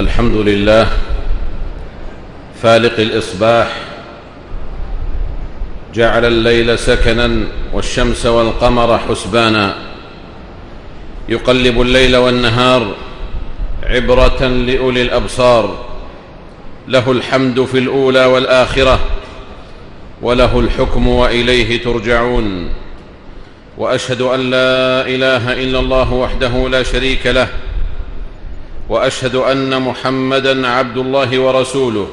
الحمد لله فالق الإصباح جعل الليل سكنا والشمس والقمر حسبانا يقلب الليل والنهار عبرة لأولي الأبصار له الحمد في الأولى والآخرة وله الحكم وإليه ترجعون وأشهد أن لا إله إلا الله وحده لا شريك له وأشهد أن محمدا عبد الله ورسوله.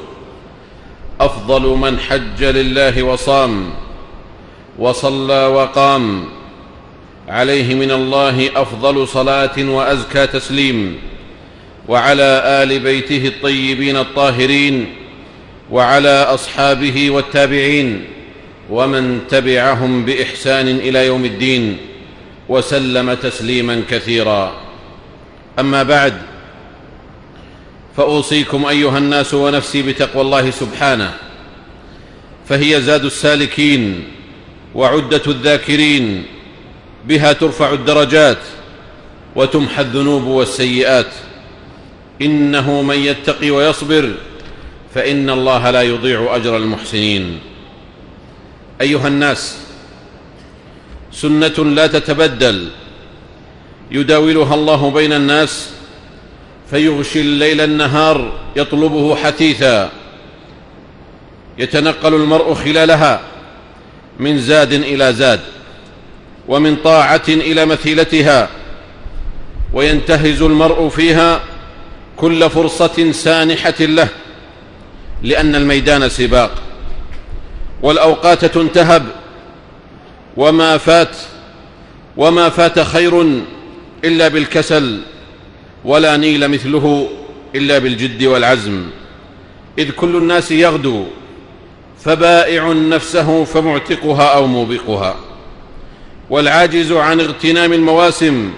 أفضل من حج لله وصام وصلى وقام. عليه من الله أفضل صلاة وأزكى تسليم. وعلى آل بيته الطيبين الطاهرين وعلى أصحابه والتابعين ومن تبعهم بإحسان إلى يوم الدين وسلم تسليما كثيرا. أما بعد فأوصيكم أيها الناس ونفسي بتقوى الله سبحانه فهي زاد السالكين وعدة الذاكرين بها ترفع الدرجات وتمحى الذنوب والسيئات. إنه من يتقي ويصبر فإن الله لا يضيع أجر المحسنين. أيها الناس سنة لا تتبدل يداولها الله بين الناس فيغشي الليل النهار يطلبه حثيثا. يتنقل المرء خلالها من زاد إلى زاد ومن طاعة إلى مثيلتها. وينتهز المرء فيها كل فرصة سانحة له لأن الميدان سباق. والأوقات تنتهب. وما فات وما فات خير إلا بالكسل. ولا نيل مثله إلا بالجد والعزم. إذ كل الناس يغدو فبائع نفسه فمعتقها أو موبقها. والعاجز عن اغتنام المواسم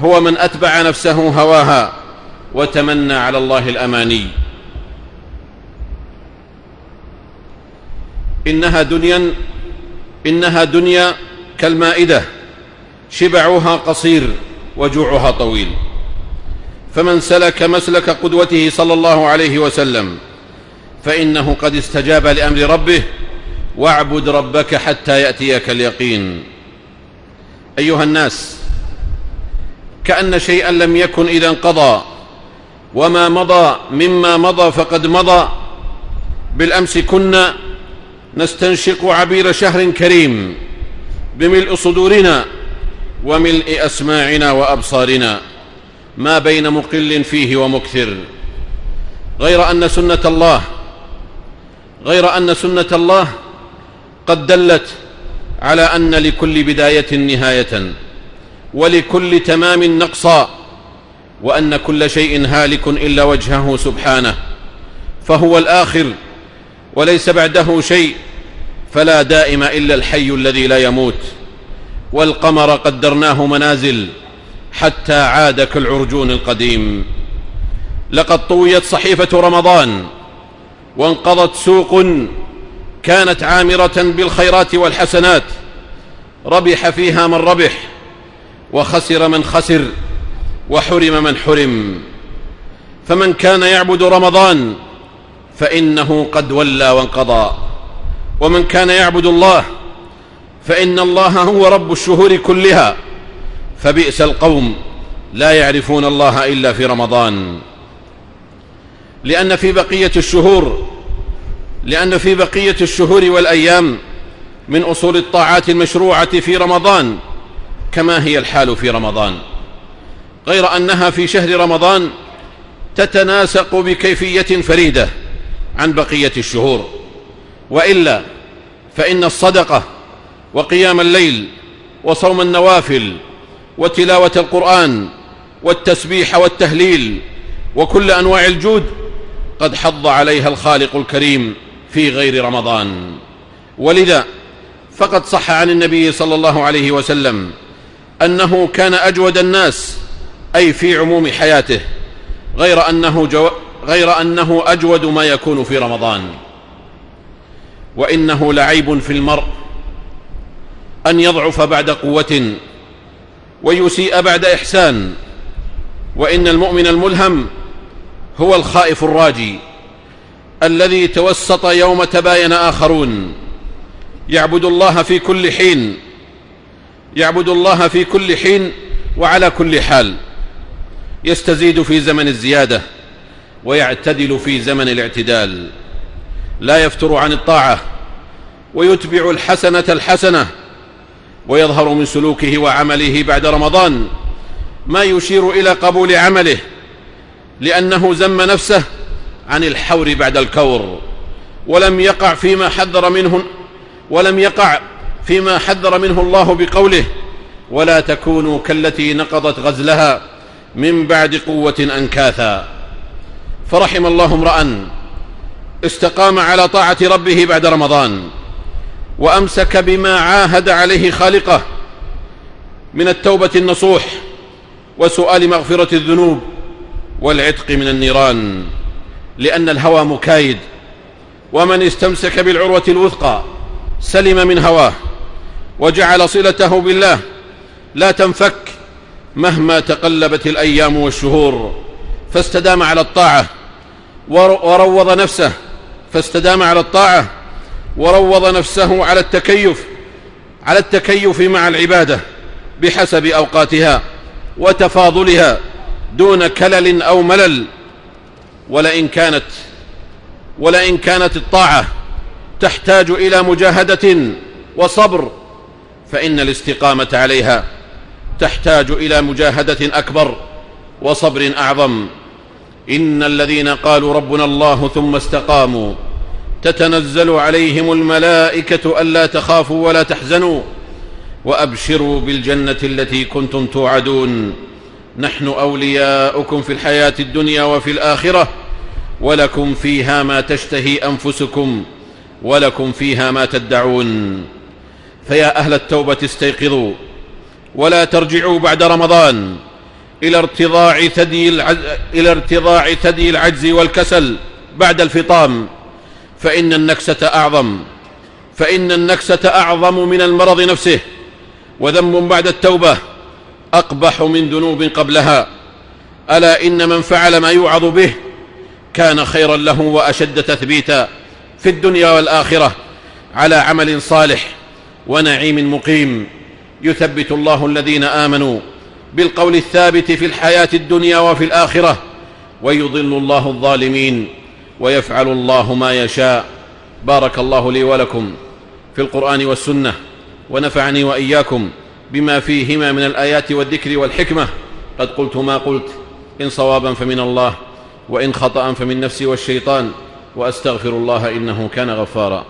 هو من أتبع نفسه هواها وتمنى على الله الأماني. إنها دنيا إنها دنيا كالمائدة شبعها قصير وجوعها طويل. فمن سلك مسلك قدوته صلى الله عليه وسلم فإنه قد استجاب لأمر ربه واعبد ربك حتى يأتيك اليقين. أيها الناس كأن شيئا لم يكن إذا انقضى وما مضى مما مضى فقد مضى. بالأمس كنا نستنشق عبير شهر كريم بملء صدورنا وملء أسماعنا وأبصارنا. ما بين مقل فيه ومكثر. غير أن سنة الله غير أن سنة الله قد دلت على أن لكل بداية نهاية ولكل تمام نقصا وأن كل شيء هالك إلا وجهه سبحانه. فهو الآخر وليس بعده شيء فلا دائم إلا الحي الذي لا يموت. والقمر قدرناه منازل حتى عاد كالعرجون القديم. لقد طويت صحيفة رمضان وانقضت سوق كانت عامرة بالخيرات والحسنات. ربح فيها من ربح وخسر من خسر وحرم من حرم. فمن كان يعبد رمضان فإنه قد ولى وانقضى. ومن كان يعبد الله فإن الله هو رب الشهور كلها. فبئس القوم لا يعرفون الله إلا في رمضان. لأن في بقية الشهور لأن في بقية الشهور والأيام من أصول الطاعات المشروعة في رمضان كما هي الحال في رمضان. غير أنها في شهر رمضان تتناسق بكيفية فريدة عن بقية الشهور. وإلا فإن الصدقة وقيام الليل وصوم النوافل وتلاوة القرآن والتسبيح والتهليل وكل أنواع الجود قد حض عليها الخالق الكريم في غير رمضان. ولذا فقد صح عن النبي صلى الله عليه وسلم أنه كان أجود الناس أي في عموم حياته غير أنه جو غير أنه أجود ما يكون في رمضان. وإنه لعيب في المرء أن يضعف بعد قوة ويسيء بعد إحسان وإن المؤمن الملهم هو الخائف الراجي الذي توسط يوم تباين آخرون. يعبد الله في كل حين يعبد الله في كل حين وعلى كل حال. يستزيد في زمن الزيادة ويعتدل في زمن الاعتدال. لا يفتر عن الطاعة ويتبع الحسنة الحسنة ويظهر من سلوكه وعمله بعد رمضان ما يشير إلى قبول عمله لأنه زم نفسه عن الحور بعد الكور ولم يقع فيما حذر منه ولم يقع فيما حذر منه الله بقوله ولا تكونوا كالتي نقضت غزلها من بعد قوة أنكاثا فرحم الله امرأ استقام على طاعة ربه بعد رمضان. وأمسك بما عاهد عليه خالقه من التوبة النصوح وسؤال مغفرة الذنوب والعتق من النيران لأن الهوى مكايد ومن استمسك بالعروة الوثقى سلم من هواه وجعل صلته بالله لا تنفك مهما تقلبت الأيام والشهور فاستدام على الطاعة وروض نفسه فاستدام على الطاعة وروض نفسه على التكيف على التكيف مع العبادة بحسب أوقاتها وتفاضلها دون كلل أو ملل. ولئن كانت ولئن كانت الطاعة تحتاج إلى مجاهدة وصبر فإن الاستقامة عليها تحتاج إلى مجاهدة أكبر وصبر أعظم. إن الذين قالوا ربنا الله ثم استقاموا تتنزل عليهم الملائكة ألا تخافوا ولا تحزنوا. وأبشروا بالجنة التي كنتم توعدون. نحن أولياؤكم في الحياة الدنيا وفي الآخرة. ولكم فيها ما تشتهي أنفسكم. ولكم فيها ما تدعون. فيا أهل التوبة استيقظوا. ولا ترجعوا بعد رمضان. إلى ارتضاع ثدي العجز, إلى ارتضاع ثدي العجز والكسل. بعد الفطام. فإن النكسة أعظم. فإن النكسة أعظم من المرض نفسه. وذنب بعد التوبة أقبح من ذنوب قبلها. ألا إن من فعل ما يوعظ به كان خيرا له وأشد تثبيتا في الدنيا والآخرة على عمل صالح ونعيم مقيم. يثبت الله الذين آمنوا بالقول الثابت في الحياة الدنيا وفي الآخرة. ويضل الله الظالمين. ويفعل الله ما يشاء. بارك الله لي ولكم في القرآن والسنة ونفعني وإياكم بما فيهما من الآيات والذكر والحكمة. قد قلت ما قلت إن صوابا فمن الله وإن خطأ فمن نفسي والشيطان وأستغفر الله إنه كان غفارا.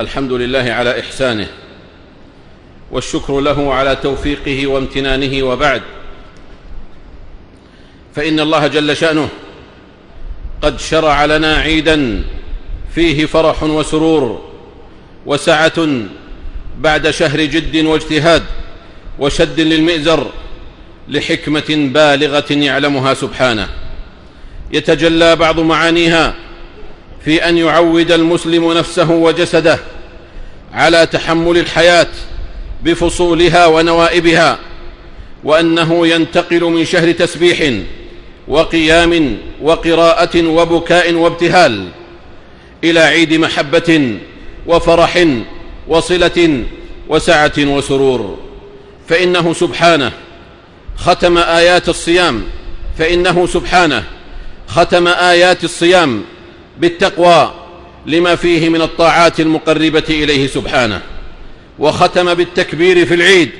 الحمد لله على إحسانه والشكر له على توفيقه وامتنانه وبعد. فإن الله جل شأنه قد شرع لنا عيدا فيه فرح وسرور وسعة بعد شهر جد واجتهاد وشد للمئزر لحكمة بالغة يعلمها سبحانه. يتجلى بعض معانيها في أن يعود المسلم نفسه وجسده على تحمل الحياة بفصولها ونوائبها وأنه ينتقل من شهر تسبيح وقيام وقراءة وبكاء وابتهال إلى عيد محبة وفرح وصلة وسعة وسرور. فإنه سبحانه ختم آيات الصيام فإنه سبحانه ختم آيات الصيام بالتقوى لما فيه من الطاعات المقربة إليه سبحانه وختم بالتكبير في العيد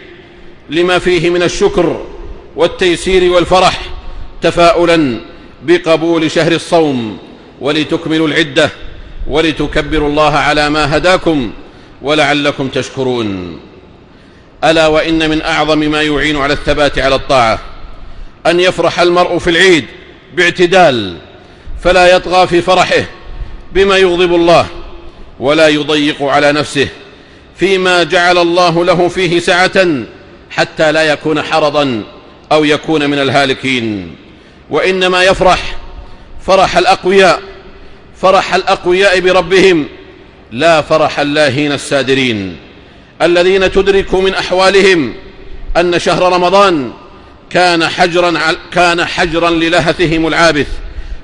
لما فيه من الشكر والتيسير والفرح تفاؤلا بقبول شهر الصوم ولتكملوا العدة ولتكبروا الله على ما هداكم ولعلكم تشكرون. ألا وإن من أعظم ما يعين على الثبات على الطاعة أن يفرح المرء في العيد باعتدال فلا يطغى في فرحه بما يغضب الله ولا يضيق على نفسه فيما جعل الله له فيه سعة حتى لا يكون حرضا أو يكون من الهالكين. وإنما يفرح فرح الأقوياء فرح الأقوياء بربهم لا فرح اللاهين السادرين. الذين تدرك من أحوالهم أن شهر رمضان كان حجرا كان حجرا للهثهم العابث.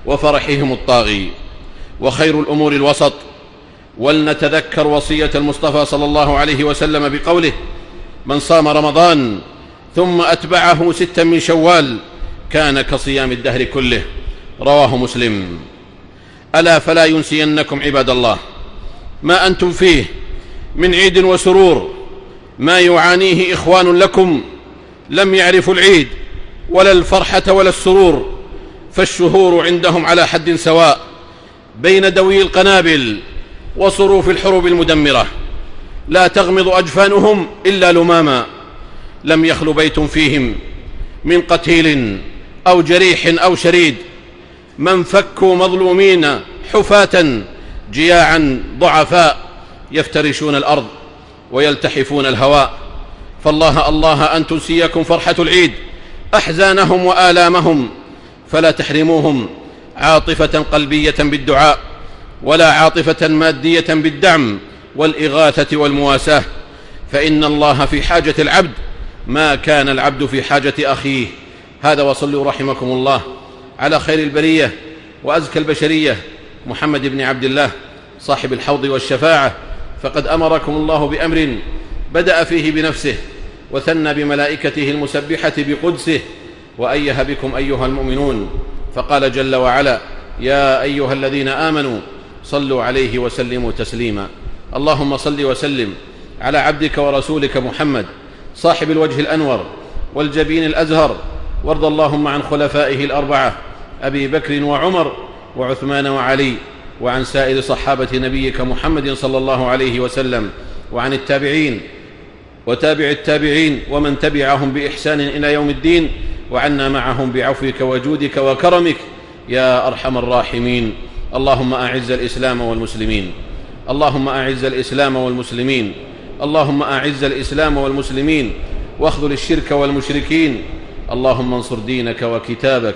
وفرحهم الطاغي. وخير الأمور الوسط. ولنتذكر وصية المصطفى صلى الله عليه وسلم بقوله من صام رمضان ثم أتبعه ستا من شوال كان كصيام الدهر كله رواه مسلم. ألا فلا ينسينكم عباد الله. ما أنتم فيه من عيد وسرور. ما يعانيه إخوان لكم. لم يعرفوا العيد ولا الفرحة ولا السرور. فالشهور عندهم على حد سواء بين دوي القنابل وصروف الحروب المدمرة. لا تغمض أجفانهم إلا لماما. لم يخل بيت فيهم من قتيل أو جريح أو شريد. من فكوا مظلومين حفاة جياعا ضعفاء يفترشون الأرض ويلتحفون الهواء. فالله الله أن تنسيكم فرحة العيد. أحزانهم وآلامهم. فلا تحرموهم عاطفة قلبية بالدعاء ولا عاطفة مادية بالدعم والإغاثة والمواساة. فإن الله في حاجة العبد ما كان العبد في حاجة أخيه. هذا وصلوا رحمكم الله. على خير البرية وأزكى البشرية. محمد بن عبد الله صاحب الحوض والشفاعة. فقد أمركم الله بأمر بدأ فيه بنفسه وثنى بملائكته المسبحة بقدسه وايه بكم أيها المؤمنون فقال جل وعلا يا أيها الذين آمنوا صلوا عليه وسلموا تسليما. اللهم صل وسلم على عبدك ورسولك محمد صاحب الوجه الأنور والجبين الأزهر وارض اللهم عن خلفائه الأربعة أبي بكر وعمر وعثمان وعلي وعن سائر صحابة نبيك محمد صلى الله عليه وسلم وعن التابعين وتابع التابعين ومن تبعهم بإحسان إلى يوم الدين وعنا معهم بعفوك وجودك وكرمك يا أرحم الراحمين. اللهم أعز الإسلام والمسلمين. اللهم أعز الإسلام والمسلمين. اللهم أعز الإسلام والمسلمين. واخذل الشرك والمشركين. اللهم انصر دينك وكتابك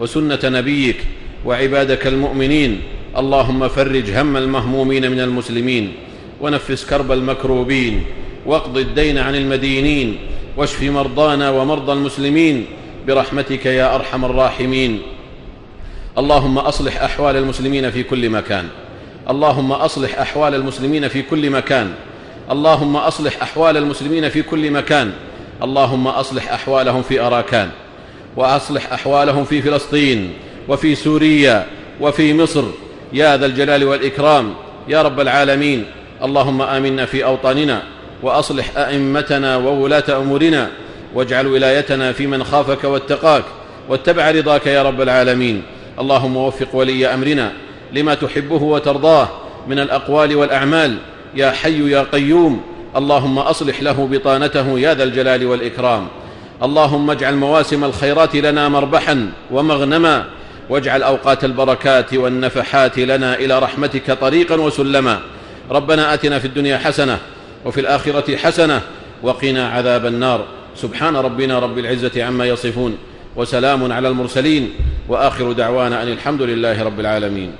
وسنة نبيك وعبادك المؤمنين. اللهم فرج هم المهمومين من المسلمين. ونفس كرب المكروبين. واقض الدين عن المدينين. واشف مرضانا ومرضى المسلمين. برحمتك يا أرحم الراحمين. اللهم أصلح أحوال المسلمين في كل مكان. اللهم أصلح أحوال المسلمين في كل مكان. اللهم أصلح أحوال المسلمين في كل مكان. اللهم أصلح أحوالهم في أراكان. وأصلح أحوالهم في فلسطين وفي سوريا وفي مصر. يا ذا الجلال والإكرام يا رب العالمين. اللهم آمنا في أوطاننا وأصلح أئمتنا وولاة أمورنا. واجعل ولايتنا في من خافك واتقاك واتبع رضاك يا رب العالمين. اللهم وفق ولي أمرنا لما تحبه وترضاه من الأقوال والأعمال. يا حي يا قيوم اللهم أصلح له بطانته يا ذا الجلال والإكرام. اللهم اجعل مواسم الخيرات لنا مربحا ومغنما. واجعل أوقات البركات والنفحات لنا إلى رحمتك طريقا وسلما. ربنا آتنا في الدنيا حسنة وفي الآخرة حسنة وقنا عذاب النار. سبحان ربنا رب العزة عما يصفون وسلام على المرسلين وآخر دعوانا أن الحمد لله رب العالمين.